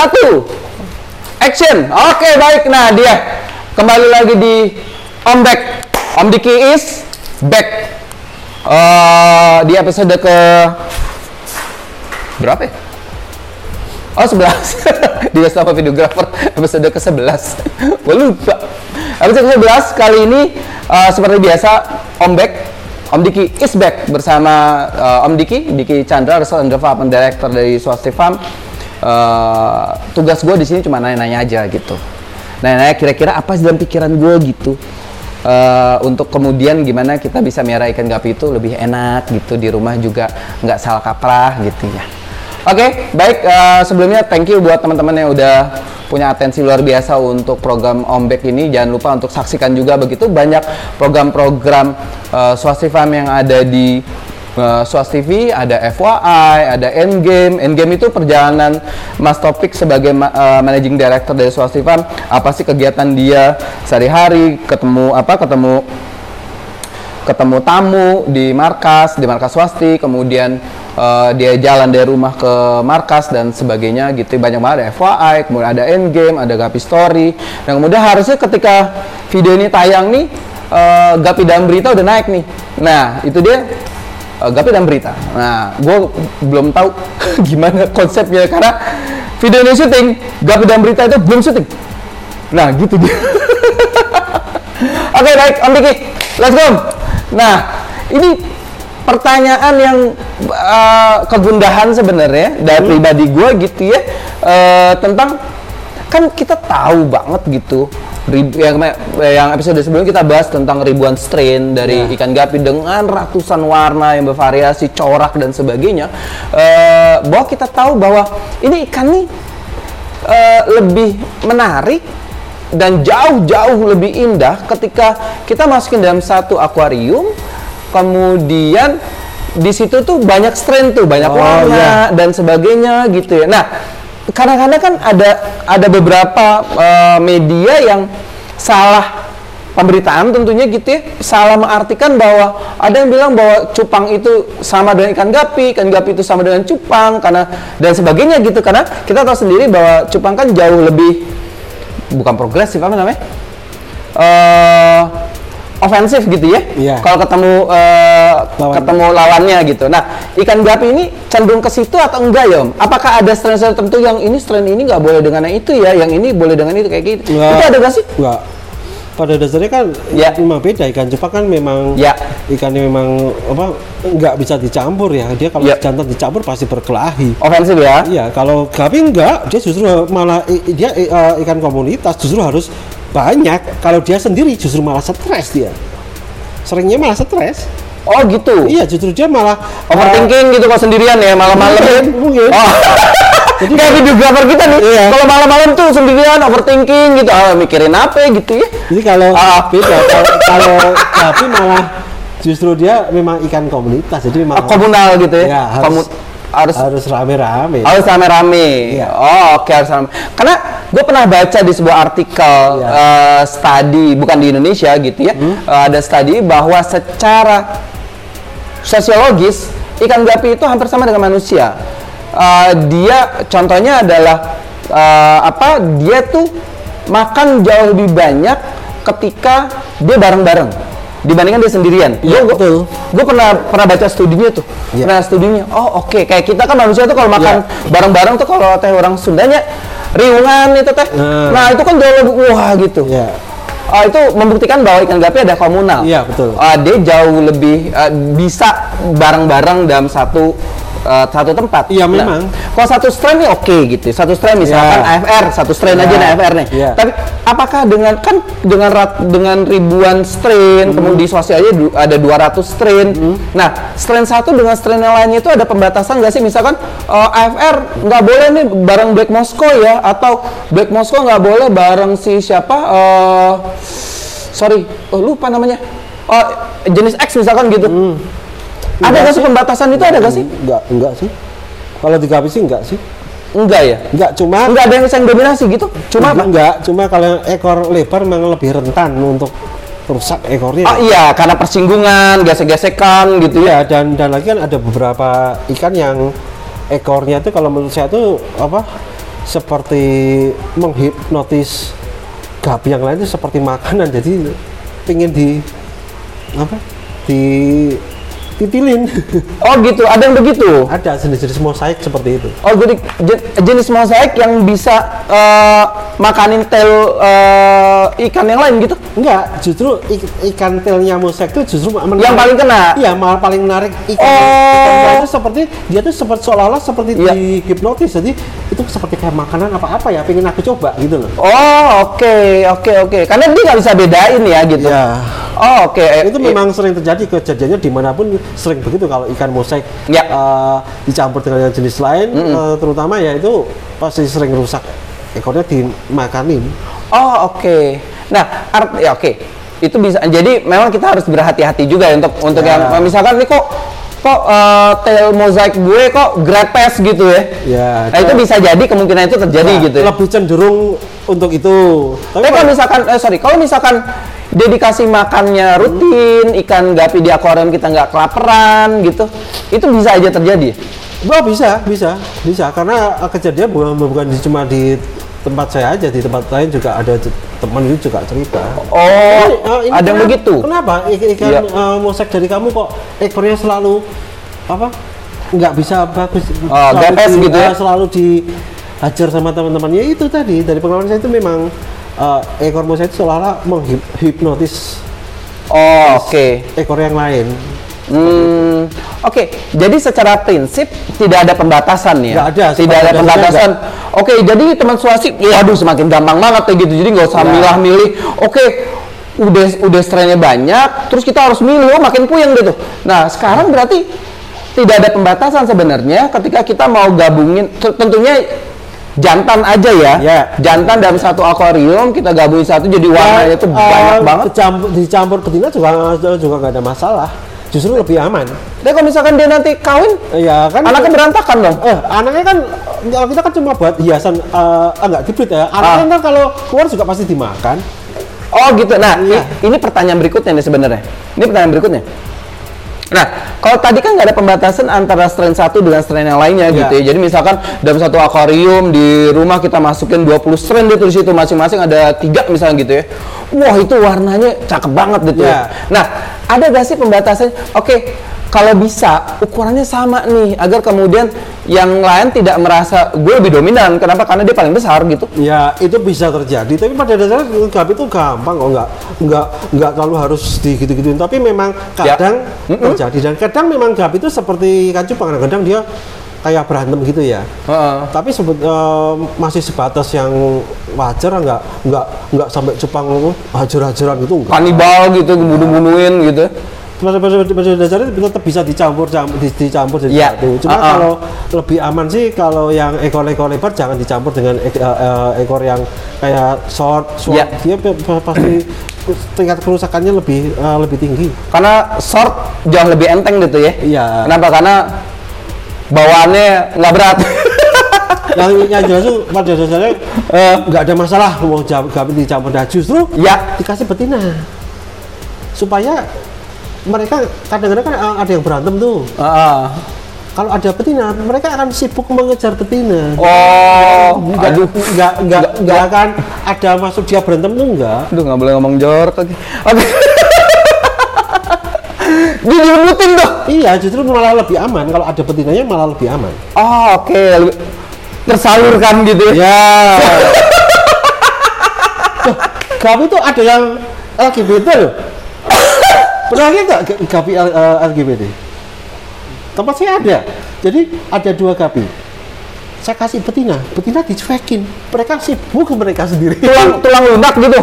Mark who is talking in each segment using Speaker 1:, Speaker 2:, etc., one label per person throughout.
Speaker 1: satu, action. Oke baik, nah dia kembali lagi di Om Back. Om Diki is back. Eh, di episode ke berapa ya? Oh 11 Dia sama videografer Episode ke 11 Gue lupa Episode ke 11 kali ini eh, Seperti biasa Om Back Om Diki is back bersama eh, Om Diki Diki Chandra Research and Development Director dari Swasti Farm Eh, Tugas gue di sini cuma nanya-nanya aja gitu Nanya-nanya kira-kira apa sih dalam pikiran gue gitu Eh, untuk kemudian gimana kita bisa miara ikan gapi itu lebih enak gitu di rumah juga nggak salah kaprah gitu ya Oke, baik. eh, sebelumnya thank you buat teman-teman yang udah punya atensi luar biasa untuk program Ombek ini. Jangan lupa untuk saksikan juga begitu banyak program-program uh, Swasti Farm yang ada di uh, Swasti TV, ada FYI, ada Endgame. Endgame itu perjalanan Mas Topik sebagai uh, managing director dari Swasti Farm. Apa sih kegiatan dia sehari-hari? Ketemu apa? Ketemu ketemu tamu di markas, di markas swasti, kemudian eh, dia jalan dari rumah ke markas dan sebagainya gitu. Banyak banget ada FYI, kemudian ada endgame, ada Gapi Story. Dan kemudian harusnya ketika video ini tayang nih, eh, Gapi dan Berita udah naik nih. Nah, itu dia eh, Gapi dan Berita. Nah, gue belum tahu gimana konsepnya karena video ini syuting, Gapi dan Berita itu belum syuting. Nah, gitu dia. Oke baik Om Diki, let's go. Nah ini pertanyaan yang uh, kegundahan sebenarnya dari pribadi gue gitu ya uh, tentang kan kita tahu banget gitu yang yang episode sebelumnya kita bahas tentang ribuan strain dari
Speaker 2: Ya.
Speaker 1: ikan gapi dengan ratusan warna yang bervariasi corak dan sebagainya. Uh, bahwa kita tahu bahwa ini ikan nih eh, lebih menarik dan jauh-jauh lebih indah ketika kita masukin dalam satu akuarium kemudian di situ tuh banyak strain tuh banyak
Speaker 2: Oh,
Speaker 1: warna dan sebagainya gitu ya. Nah kadang-kadang kan ada ada beberapa eh, media yang salah pemberitaan tentunya gitu ya. Salah mengartikan bahwa ada yang bilang bahwa cupang itu sama dengan ikan gapi, ikan gapi itu sama dengan cupang karena dan sebagainya gitu. Karena kita tahu sendiri bahwa cupang kan jauh lebih bukan progresif apa namanya? Eh ofensif gitu ya
Speaker 2: Iya.
Speaker 1: kalau ketemu eh,
Speaker 2: Lawan.
Speaker 1: ketemu lawannya gitu nah ikan gapi ini cenderung ke situ atau enggak ya om apakah ada strain-strain tertentu yang ini strain ini nggak boleh dengan yang itu ya yang ini boleh dengan itu kayak gitu
Speaker 2: Nggak.
Speaker 1: itu ada nggak sih
Speaker 2: Enggak. Pada dasarnya kan
Speaker 1: Ya.
Speaker 2: memang beda ikan cupang kan memang
Speaker 1: Ya.
Speaker 2: ikannya memang apa nggak bisa dicampur ya. Dia kalau
Speaker 1: Ya.
Speaker 2: jantan dicampur pasti berkelahi.
Speaker 1: ofensif ya
Speaker 2: Iya, kalau gapi enggak, dia justru malah dia eh, ikan komunitas justru harus banyak. Kalau dia sendiri justru malah stres dia. Seringnya malah stres.
Speaker 1: oh gitu
Speaker 2: Iya, justru dia malah
Speaker 1: overthinking gitu kalau sendirian ya malam-malam
Speaker 2: Mungkin, mungkin.
Speaker 1: oh jadi kayak videografer kita nih
Speaker 2: Iya.
Speaker 1: kalau malam-malam tuh sendirian overthinking gitu ah mikirin apa gitu ya
Speaker 2: Jadi kalau
Speaker 1: Ah.
Speaker 2: beda kalau, kalau gapi malah justru dia memang ikan komunitas. Jadi memang
Speaker 1: Ah, komunal gitu ya,
Speaker 2: Ya, harus-
Speaker 1: harus
Speaker 2: harus rame-rame.
Speaker 1: harus rame-rame
Speaker 2: Iya.
Speaker 1: oh oke harus rame karena gue pernah baca di sebuah artikel
Speaker 2: Iya.
Speaker 1: eh, studi bukan di Indonesia gitu ya
Speaker 2: Hmm.
Speaker 1: Eh, ada studi bahwa secara sosiologis ikan gapi itu hampir sama dengan manusia. Eh, dia contohnya adalah eh, apa? Dia tuh makan jauh lebih banyak ketika dia bareng-bareng dibandingkan dia sendirian.
Speaker 2: Iya,
Speaker 1: Gua-
Speaker 2: betul.
Speaker 1: Gue pernah pernah baca studinya tuh.
Speaker 2: Iya.
Speaker 1: Pernah studinya. Oh oke, kayak kita kan manusia tuh kalau makan bareng-bareng tuh kalau teh orang Sundanya riungan itu teh.
Speaker 2: Nah.
Speaker 1: Nah, itu kan jauh lebih wah gitu.
Speaker 2: Iya.
Speaker 1: Ah, itu membuktikan bahwa ikan gapi ada komunal.
Speaker 2: Iya, betul.
Speaker 1: Ah, dia jauh lebih ah, bisa bareng-bareng dalam satu ah, satu tempat.
Speaker 2: Iya,
Speaker 1: Nah,
Speaker 2: memang.
Speaker 1: kalau satu strain nih oke gitu. Satu strain misalkan
Speaker 2: Iya.
Speaker 1: AFR, satu strain
Speaker 2: Iya.
Speaker 1: aja nih AFR nih.
Speaker 2: Iya.
Speaker 1: Tapi apakah dengan kan dengan rat, dengan ribuan strain,
Speaker 2: Hmm.
Speaker 1: kemudian di swasti aja ada 200 strain. Nah, strain satu dengan strain yang lainnya itu ada pembatasan nggak sih? Misalkan eh, AFR nggak boleh nih bareng Black Moscow ya, atau Black Moscow nggak boleh bareng si siapa? eh, sorry, oh, lupa namanya. Oh, jenis X misalkan gitu. Ada nggak sih pembatasan itu ada nggak sih?
Speaker 2: Enggak, enggak sih. Kalau di sih enggak sih.
Speaker 1: Enggak ya?
Speaker 2: Enggak, cuma
Speaker 1: Enggak ada yang yang dominasi gitu. Cuma apa?
Speaker 2: enggak, cuma kalau ekor lebar memang lebih rentan untuk rusak ekornya.
Speaker 1: Oh iya, karena persinggungan, gesek-gesekan gitu ya.
Speaker 2: Iya, dan dan lagi kan ada beberapa ikan yang ekornya itu kalau menurut saya tuh apa seperti menghipnotis gapi yang lain itu seperti makanan jadi pengen di apa di titilin
Speaker 1: Oh gitu, ada yang begitu.
Speaker 2: ada jenis-jenis mosaik seperti itu
Speaker 1: Oh jadi je- jenis mosaik yang bisa eh, makanin tel eh, ikan yang lain gitu?
Speaker 2: enggak justru ik- ikan telnya mosaik itu justru menarik-
Speaker 1: Yang paling kena?
Speaker 2: iya malah paling menarik ikan
Speaker 1: Oh.
Speaker 2: ikan itu seperti dia tuh seperti seolah-olah seperti
Speaker 1: Iya.
Speaker 2: di hipnotis jadi itu seperti kayak makanan apa-apa ya pengen aku coba gitu loh
Speaker 1: Oh oke oke oke. Karena dia nggak bisa bedain ya gitu.
Speaker 2: Iya.
Speaker 1: Oh oke. Eh,
Speaker 2: itu memang sering terjadi kejadiannya di mana pun sering begitu kalau ikan mosaik
Speaker 1: Ya.
Speaker 2: eh, dicampur dengan yang jenis lain eh, terutama ya itu pasti sering rusak ekornya dimakanin
Speaker 1: Oh oke. Nah art ya oke. Itu bisa. Jadi memang kita harus berhati-hati juga ya untuk untuk
Speaker 2: Ya.
Speaker 1: yang misalkan nih kok kok eh, tail mosaik gue kok grepes gitu ya.
Speaker 2: Ya,
Speaker 1: Nah itu bisa jadi kemungkinan itu terjadi
Speaker 2: Nah,
Speaker 1: gitu. Ya.
Speaker 2: lebih cenderung untuk itu
Speaker 1: Tapi kalau misalkan, eh, sorry, kalau misalkan dedikasi makannya rutin, ikan gapi di akuarium kita nggak kelaparan gitu, itu bisa aja terjadi.
Speaker 2: Wah bisa, bisa, bisa karena eh, kejadian bukan bukan cuma di tempat saya aja, di tempat lain juga ada teman itu juga cerita.
Speaker 1: Oh,
Speaker 2: Ini, eh, ini
Speaker 1: ada
Speaker 2: kenapa-
Speaker 1: begitu.
Speaker 2: Kenapa ikan
Speaker 1: Iya.
Speaker 2: eh, mosaik dari kamu kok ekornya selalu apa? Nggak bisa bagus.
Speaker 1: Oh,
Speaker 2: selalu
Speaker 1: gepes gitu ya?
Speaker 2: eh, Selalu dihajar sama teman-temannya itu tadi dari pengalaman saya itu memang eh, ekor mosaik itu seolah-olah menghipnotis
Speaker 1: Oh, oke.
Speaker 2: ekor yang lain.
Speaker 1: Hmm, oke. Jadi secara prinsip tidak ada pembatasan ya.
Speaker 2: Nggak ada,
Speaker 1: Tidak ada pembatasan. Oke, jadi teman suasi, waduh semakin gampang banget kayak gitu. Jadi nggak usah
Speaker 2: Ya.
Speaker 1: milah-milih. Oke, udah udah strainnya banyak, terus kita harus milih, oh, makin puyeng gitu. Nah, sekarang berarti tidak ada pembatasan sebenarnya ketika kita mau gabungin. Tentunya jantan aja ya.
Speaker 2: Ya.
Speaker 1: Jantan dalam satu akuarium kita gabungin satu jadi warnanya tuh
Speaker 2: Eh,
Speaker 1: banyak banget.
Speaker 2: Dicampur, dicampur betina juga juga nggak ada masalah. Justru lebih aman.
Speaker 1: Tapi kalau misalkan dia nanti kawin,
Speaker 2: Ya kan.
Speaker 1: anaknya berantakan dong.
Speaker 2: Eh, anaknya kan kalau kita kan cuma buat hiasan eh enggak dibrit ya. Anaknya
Speaker 1: Ah.
Speaker 2: kan kalau keluar juga pasti dimakan.
Speaker 1: Oh gitu. Nah, i- ini pertanyaan berikutnya nih sebenarnya. Ini pertanyaan berikutnya. Nah, kalau tadi kan nggak ada pembatasan antara strain satu dengan strain yang lainnya
Speaker 2: Iya.
Speaker 1: gitu ya. Jadi misalkan dalam satu akuarium di rumah kita masukin 20 strain gitu di situ masing-masing ada tiga misalnya gitu ya. Wah, itu warnanya cakep banget gitu ya.
Speaker 2: Iya.
Speaker 1: Nah, ada gak sih pembatasan? Oke, kalau bisa ukurannya sama nih agar kemudian yang lain tidak merasa gue lebih dominan. Kenapa? Karena dia paling besar gitu.
Speaker 2: Ya itu bisa terjadi. Tapi pada dasarnya gap itu gampang kok nggak nggak nggak terlalu harus digitu-gituin. Tapi memang
Speaker 1: Ya.
Speaker 2: kadang terjadi dan kadang memang gap itu seperti cupang kadang-kadang dia kayak berantem gitu ya.
Speaker 1: Heeh.
Speaker 2: tapi sebet, eh, masih sebatas yang wajar nggak nggak nggak sampai Jepang hajar-hajaran gitu enggak.
Speaker 1: Kanibal gitu, bunuh-bunuhin gitu.
Speaker 2: pada pada dasarnya tetap bisa dicampur campur di- dicampur jadi
Speaker 1: Iya.
Speaker 2: satu. Cuma
Speaker 1: Ah, ah.
Speaker 2: kalau lebih aman sih kalau yang ekor-ekor lebar jangan dicampur dengan ek- eh, eh, ekor yang kayak short, short.
Speaker 1: Iya.
Speaker 2: Dia pa- pa- pasti tingkat kerusakannya lebih eh, lebih tinggi.
Speaker 1: karena short jauh lebih enteng gitu ya.
Speaker 2: Iya.
Speaker 1: Kenapa? Karena bawaannya nggak berat.
Speaker 2: yang yang jelas tuh pada dasarnya
Speaker 1: Eh,
Speaker 2: nggak ada masalah mau jam gabin dicampur nah justru
Speaker 1: ya.
Speaker 2: dikasih betina supaya mereka kadang-kadang kan eh, ada yang berantem tuh
Speaker 1: Ah.
Speaker 2: kalau ada betina mereka akan sibuk mengejar betina
Speaker 1: Oh,
Speaker 2: nggak
Speaker 1: aduh.
Speaker 2: nggak nggak nggak akan ada masuk dia berantem tuh enggak
Speaker 1: Aduh, nggak boleh ngomong jorok lagi. Oke. Dia direbutin tuh.
Speaker 2: iya justru malah lebih aman. Kalau ada betinanya malah lebih aman.
Speaker 1: Oh, oke. Lebih- Tersalurkan gitu ya.
Speaker 2: ya. Gapi itu ada yang LGBT loh. Pernah lihat nggak Ga- Gapi L- eh, LGBT tempat saya ada. Jadi ada dua Gapi saya kasih betina. Betina dicuekin. Mereka sibuk mereka sendiri.
Speaker 1: Tulang tulang lunak gitu.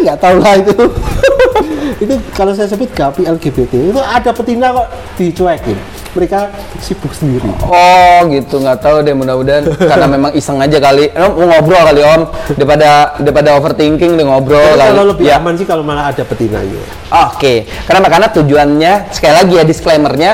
Speaker 2: nggak tahu lah itu. Itu kalau saya sebut gapi LGBT itu ada betina kok dicuekin. Mereka sibuk sendiri.
Speaker 1: Oh gitu. Nggak tahu deh mudah-mudahan. Karena memang iseng aja kali. Om mau ngobrol kali om. Daripada daripada overthinking deh ngobrol kali.
Speaker 2: kalau lebih
Speaker 1: Ya.
Speaker 2: aman sih kalau malah ada betinanya
Speaker 1: Oke, kenapa? Karena tujuannya sekali lagi ya disclaimernya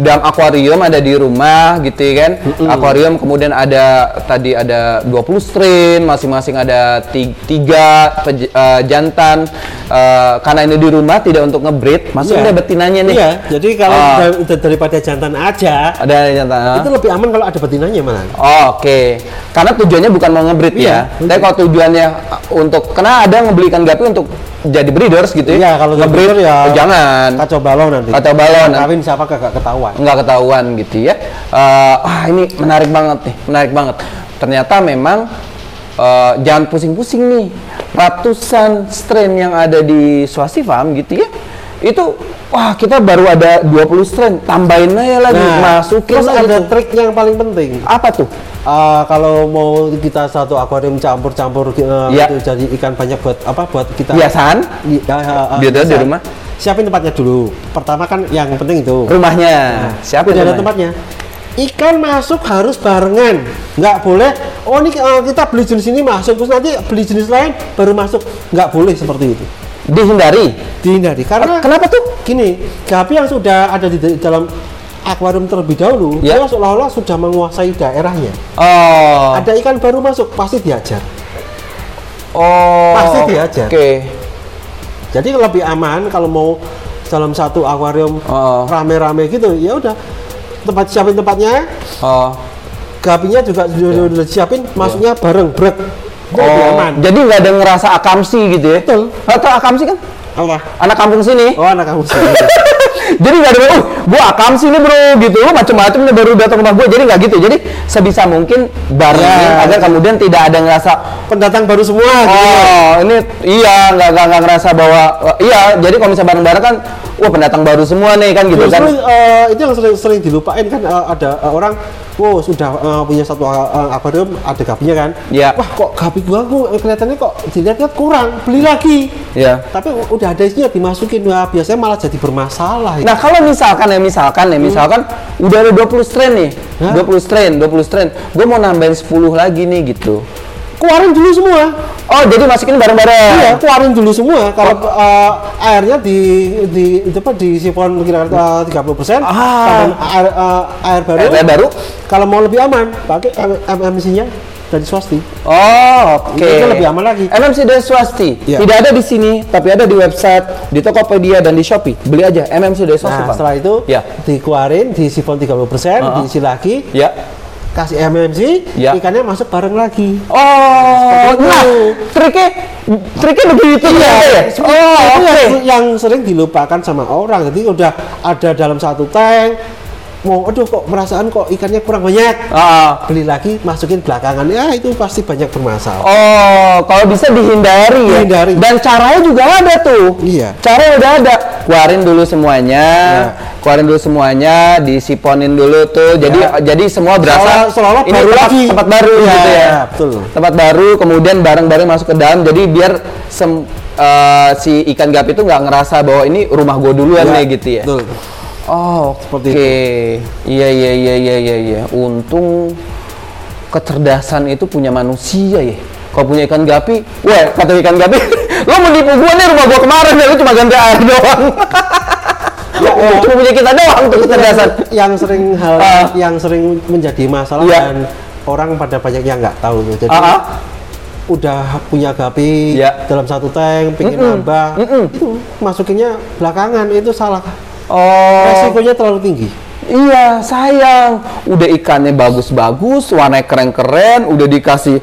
Speaker 1: dam akuarium ada di rumah gitu ya kan. Akuarium kemudian ada tadi ada 20 strain, masing-masing ada ti- tiga eh, jantan. Eh, karena ini di rumah tidak untuk ngebreed, masukin
Speaker 2: Iya.
Speaker 1: deh betinanya nih.
Speaker 2: Iya, jadi kalau dar- dar- daripada jantan aja,
Speaker 1: Ada jantan. ah.
Speaker 2: itu lebih aman kalau ada betinanya malah.
Speaker 1: Oh, Oke, karena tujuannya bukan mau ngebreed
Speaker 2: Iya,
Speaker 1: ya. Tapi kalau tujuannya uh, untuk, karena ada yang membelikan gapi untuk jadi breeders gitu ya.
Speaker 2: Iya, kalau
Speaker 1: ngebreed
Speaker 2: ya
Speaker 1: jangan,
Speaker 2: Kacau balon nanti.
Speaker 1: Kacau balon.
Speaker 2: Kawin siapa kagak ketahuan.
Speaker 1: Nggak ketahuan gitu ya. Eh, ah ini menarik banget nih, menarik banget. Ternyata memang eh, jangan pusing-pusing nih. Ratusan strain yang ada di Swasti Farm gitu ya. Itu wah kita baru ada 20 strain, tambahin aja lagi, masukin
Speaker 2: Nah, terus
Speaker 1: lagi
Speaker 2: ada
Speaker 1: tuh.
Speaker 2: trik yang paling penting.
Speaker 1: Apa tuh?
Speaker 2: Ah, kalau mau kita satu akuarium campur-campur eh,
Speaker 1: Iya.
Speaker 2: itu jadi ikan banyak buat apa buat kita
Speaker 1: Biasaan
Speaker 2: I- ya, ya, ah,
Speaker 1: Biasa di rumah?
Speaker 2: Siapin tempatnya dulu. Pertama kan yang penting itu.
Speaker 1: rumahnya. Siapa
Speaker 2: Udah ada
Speaker 1: namanya?
Speaker 2: tempatnya. Ikan masuk harus barengan, nggak boleh. Oh ini kita beli jenis ini masuk, terus nanti beli jenis lain baru masuk, nggak boleh seperti itu.
Speaker 1: Dihindari.
Speaker 2: Dihindari karena
Speaker 1: Kenapa tuh?
Speaker 2: gini, gapi yang sudah ada di dalam akuarium terlebih dahulu,
Speaker 1: Ya.
Speaker 2: dia seolah-olah sudah menguasai daerahnya.
Speaker 1: Oh.
Speaker 2: Ada ikan baru masuk, pasti diajar.
Speaker 1: Oh.
Speaker 2: Pasti diajar.
Speaker 1: Oke.
Speaker 2: Jadi lebih aman kalau mau dalam satu akuarium
Speaker 1: Oh.
Speaker 2: rame-rame gitu, ya udah tempat siapin tempatnya,
Speaker 1: Oh.
Speaker 2: gapinya juga sudah sudah siapin, masuknya bareng brek.
Speaker 1: Oh,
Speaker 2: aman.
Speaker 1: jadi nggak ada ngerasa akamsi gitu ya?
Speaker 2: Betul.
Speaker 1: Atau akamsi kan?
Speaker 2: Apa?
Speaker 1: Anak kampung sini.
Speaker 2: Oh anak kamu sendiri.
Speaker 1: jadi nggak ada, oh, gua akamsi nih bro, gitu. Lu macem-macem nih baru datang rumah gua. Jadi nggak gitu. Jadi sebisa mungkin barengin
Speaker 2: Ya.
Speaker 1: agar kemudian tidak ada ngerasa
Speaker 2: Pendatang baru semua. gitu.
Speaker 1: Oh, ini iya nggak nggak ngerasa bahwa iya. Jadi kalau misalnya bareng-bareng kan, wah pendatang baru semua nih kan gitu kan?
Speaker 2: Justru eh, itu yang sering, sering dilupain kan eh, ada eh, orang, wow sudah eh, punya satu eh, akuarium ada gapinya kan,
Speaker 1: Iya.
Speaker 2: wah kok gapi gua kok eh, kelihatannya kok dilihat-lihat kurang, beli lagi.
Speaker 1: Iya.
Speaker 2: Tapi udah ada isinya dimasukin, wah biasanya malah jadi bermasalah.
Speaker 1: Nah kalau misalkan ya misalkan ya misalkan udah ada 20 strain nih,
Speaker 2: Hah?
Speaker 1: 20 strain, 20 strain, gue mau nambahin 10 lagi nih gitu.
Speaker 2: Keluarin dulu semua.
Speaker 1: Oh jadi masukin bareng-bareng.
Speaker 2: Iya, keluarin dulu semua. Kalau eh, airnya di di itu apa di sifon kira-kira tiga puluh persen,
Speaker 1: Ah.
Speaker 2: air eh, air baru.
Speaker 1: Air baru?
Speaker 2: Kalau mau lebih aman, pakai MMC-nya dari swasti.
Speaker 1: Oh, oke.
Speaker 2: Itu lebih aman lagi.
Speaker 1: MMC dari swasti.
Speaker 2: Iya.
Speaker 1: Tidak ada di sini, tapi ada di website, di Tokopedia dan di Shopee. Beli aja MMC dari swasti.
Speaker 2: Nah, setelah itu
Speaker 1: Ya.
Speaker 2: dikeluarin di sifon 30%,
Speaker 1: Uh-uh.
Speaker 2: diisi lagi,
Speaker 1: Ya.
Speaker 2: Kasih MMC,
Speaker 1: Ya.
Speaker 2: ikannya masuk bareng lagi.
Speaker 1: Oh, nah, triknya, triknya begitu
Speaker 2: Iya,
Speaker 1: ya? Oh,
Speaker 2: itu
Speaker 1: oke.
Speaker 2: yang, yang sering dilupakan sama orang. Jadi udah ada dalam satu tank, mau aduh kok perasaan kok ikannya kurang banyak.
Speaker 1: Ah.
Speaker 2: Beli lagi, masukin belakangan. Ya itu pasti banyak bermasalah.
Speaker 1: Oh, kalau bisa dihindari ya.
Speaker 2: Dihindari.
Speaker 1: Dan caranya juga ada tuh.
Speaker 2: Iya.
Speaker 1: Caranya udah ada. Keluarin dulu semuanya.
Speaker 2: Iya.
Speaker 1: Keluarin dulu semuanya, disiponin dulu tuh. Jadi jadi semua berasa
Speaker 2: Seolah- seolah-olah
Speaker 1: ini
Speaker 2: baru
Speaker 1: tempat,
Speaker 2: lagi.
Speaker 1: tempat baru
Speaker 2: Iya,
Speaker 1: gitu ya.
Speaker 2: betul.
Speaker 1: Tempat baru kemudian bareng-bareng masuk ke dalam. Jadi biar sem- eh, si ikan gapi itu nggak ngerasa bahwa ini rumah gue duluan
Speaker 2: Ya,
Speaker 1: nih gitu ya.
Speaker 2: Betul.
Speaker 1: Oh,
Speaker 2: Seperti
Speaker 1: oke. Iya, iya, iya, iya, iya, iya. Untung kecerdasan itu punya manusia ya. Kalau punya ikan gapi, wah kata ikan gapi, lo menipu gua nih rumah gua kemarin ya, lo cuma ganti air doang. cuma punya kita doang tuh kecerdasan.
Speaker 2: yang sering hal
Speaker 1: Ah.
Speaker 2: yang sering menjadi masalah
Speaker 1: Iya.
Speaker 2: dan orang pada banyak yang nggak tahu tuh. Jadi
Speaker 1: Ah, ah.
Speaker 2: udah punya gapi
Speaker 1: Iya.
Speaker 2: dalam satu tank, pengen
Speaker 1: Mm-mm.
Speaker 2: nambah,
Speaker 1: Mm-mm.
Speaker 2: itu masukinnya belakangan itu salah.
Speaker 1: Oh,
Speaker 2: Resikonya terlalu tinggi.
Speaker 1: iya sayang. Udah ikannya bagus-bagus, warnanya keren-keren, udah dikasih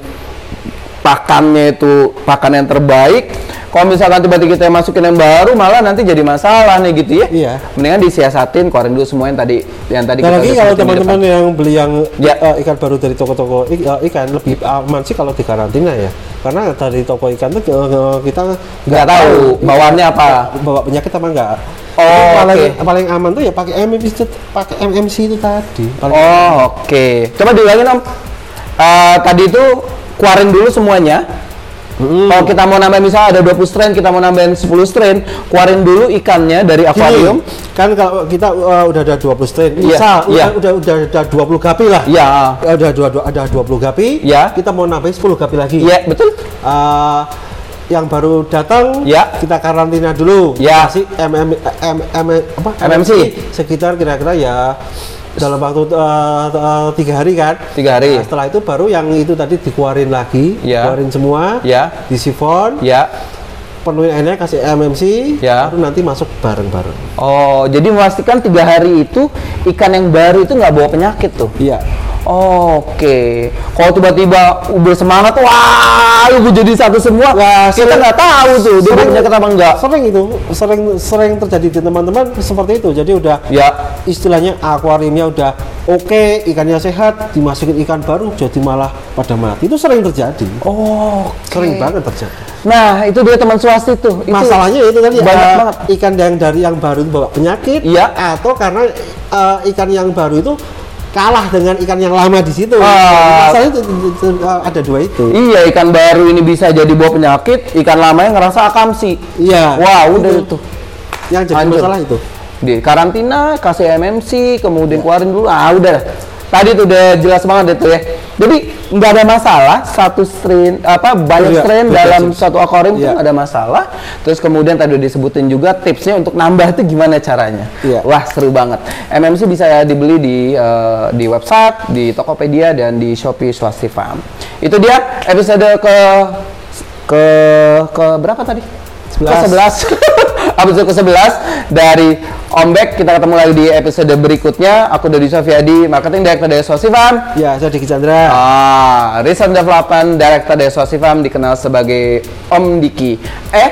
Speaker 1: pakannya itu pakan yang terbaik. Kalau misalkan tiba-tiba kita masukin yang baru, malah nanti jadi masalah nih gitu ya.
Speaker 2: Iya.
Speaker 1: Mendingan disiasatin, keluarin dulu semua yang tadi yang tadi
Speaker 2: Dan
Speaker 1: kita
Speaker 2: lagi kalau teman-teman yang beli yang
Speaker 1: Ya.
Speaker 2: eh, ikan baru dari toko-toko eh, ikan lebih aman sih kalau di karantina ya. Karena dari toko ikan tuh eh, kita
Speaker 1: nggak tahu bawaannya apa.
Speaker 2: bawa penyakit apa enggak.
Speaker 1: Oh,
Speaker 2: paling,
Speaker 1: oke.
Speaker 2: paling aman tuh ya pakai MMC itu, pakai MMC itu tadi. Paling
Speaker 1: Oh, oke. Coba diulangin Om. Eh, tadi itu keluarin dulu semuanya. Kalau kita mau nambah misalnya ada 20 strain, kita mau nambahin 10 strain, keluarin dulu ikannya dari
Speaker 2: Gini,
Speaker 1: akuarium.
Speaker 2: kan kalau kita uh, udah ada 20 strain,
Speaker 1: Iya,
Speaker 2: misal
Speaker 1: iya.
Speaker 2: udah, udah udah ada 20 gapi lah.
Speaker 1: Ya.
Speaker 2: Ada dua, dua- ada 20 gapi,
Speaker 1: Iya.
Speaker 2: kita mau nambahin 10 gapi lagi.
Speaker 1: Iya, betul.
Speaker 2: Uh, yang baru datang
Speaker 1: Ya.
Speaker 2: kita karantina dulu
Speaker 1: Ya.
Speaker 2: kasih MM, M, M, apa?
Speaker 1: MMC.
Speaker 2: sekitar kira-kira ya dalam waktu uh, uh, tiga hari kan
Speaker 1: Tiga hari.
Speaker 2: Nah, setelah itu baru yang itu tadi dikeluarin lagi
Speaker 1: Ya.
Speaker 2: keluarin semua
Speaker 1: Ya.
Speaker 2: di sifon
Speaker 1: Ya.
Speaker 2: penuhin airnya kasih MMC
Speaker 1: Ya.
Speaker 2: baru nanti masuk bareng-bareng
Speaker 1: Oh, jadi memastikan tiga hari itu ikan yang baru itu nggak bawa penyakit tuh.
Speaker 2: iya
Speaker 1: Oke, kalau tiba-tiba udah semangat, wah, lu jadi satu semua.
Speaker 2: Wah,
Speaker 1: kita nggak tahu tuh dia penyakit apa enggak.
Speaker 2: sering itu sering sering terjadi di teman-teman seperti itu jadi udah
Speaker 1: Ya,
Speaker 2: istilahnya akuariumnya udah oke ikannya sehat dimasukin ikan baru jadi malah pada mati itu sering terjadi
Speaker 1: oh,
Speaker 2: sering banget terjadi
Speaker 1: Nah, itu dia teman swasti tuh. Itu
Speaker 2: masalahnya itu tadi
Speaker 1: banyak banget.
Speaker 2: ikan yang dari yang baru itu bawa penyakit
Speaker 1: Iya.
Speaker 2: atau karena eh, ikan yang baru itu kalah dengan ikan yang lama di situ masalahnya itu, eh, ada dua itu
Speaker 1: Iya, ikan baru ini bisa jadi bawa penyakit, ikan lamanya ngerasa akamsi.
Speaker 2: iya
Speaker 1: Wah, udah
Speaker 2: Itu. yang jadi
Speaker 1: Hancur.
Speaker 2: masalah itu
Speaker 1: Di karantina, kasih MMC, kemudian keluarin dulu. Ah, udah. Tadi tuh udah jelas banget itu ya. Jadi nggak ada masalah satu strain apa banyak
Speaker 2: Iya,
Speaker 1: strain dalam satu akuarium itu
Speaker 2: Iya.
Speaker 1: nggak ada masalah. Terus kemudian tadi udah disebutin juga tipsnya untuk nambah itu gimana caranya.
Speaker 2: Iya.
Speaker 1: Wah seru banget. MMC bisa dibeli di eh, di website, di Tokopedia dan di Shopee Swasti Farm. Itu dia episode ke ke ke berapa tadi?
Speaker 2: Sebelas.
Speaker 1: Ke 11. episode ke-11 dari Ombek. Kita ketemu lagi di episode berikutnya. Aku Dodi Sofiadi, Marketing Director dari Swasti Farm.
Speaker 2: ya saya Diki Chandra
Speaker 1: Ah, Research Development Director dari Swasti Farm dikenal sebagai Om Diki. Eh,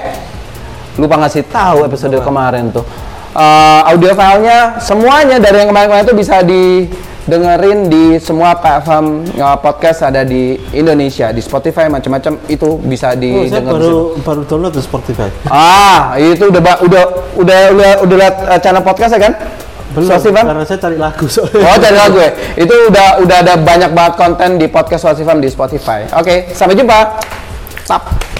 Speaker 1: lupa ngasih tahu episode kemarin tuh. Eh, audio filenya semuanya dari yang kemarin-kemarin itu bisa didengerin di semua platform eh, podcast ada di Indonesia, di Spotify macam-macam itu bisa
Speaker 2: Oh, saya
Speaker 1: di
Speaker 2: baru baru download di Spotify.
Speaker 1: Ah, itu udah udah udah udah udah lihat eh, channel podcast ya kan?
Speaker 2: Belum,
Speaker 1: Swasti Farm?
Speaker 2: karena saya cari lagu soalnya.
Speaker 1: Oh, cari lagu ya. Itu udah udah ada banyak banget konten di podcast Swasti Farm di Spotify. Oke, sampai jumpa. Tap.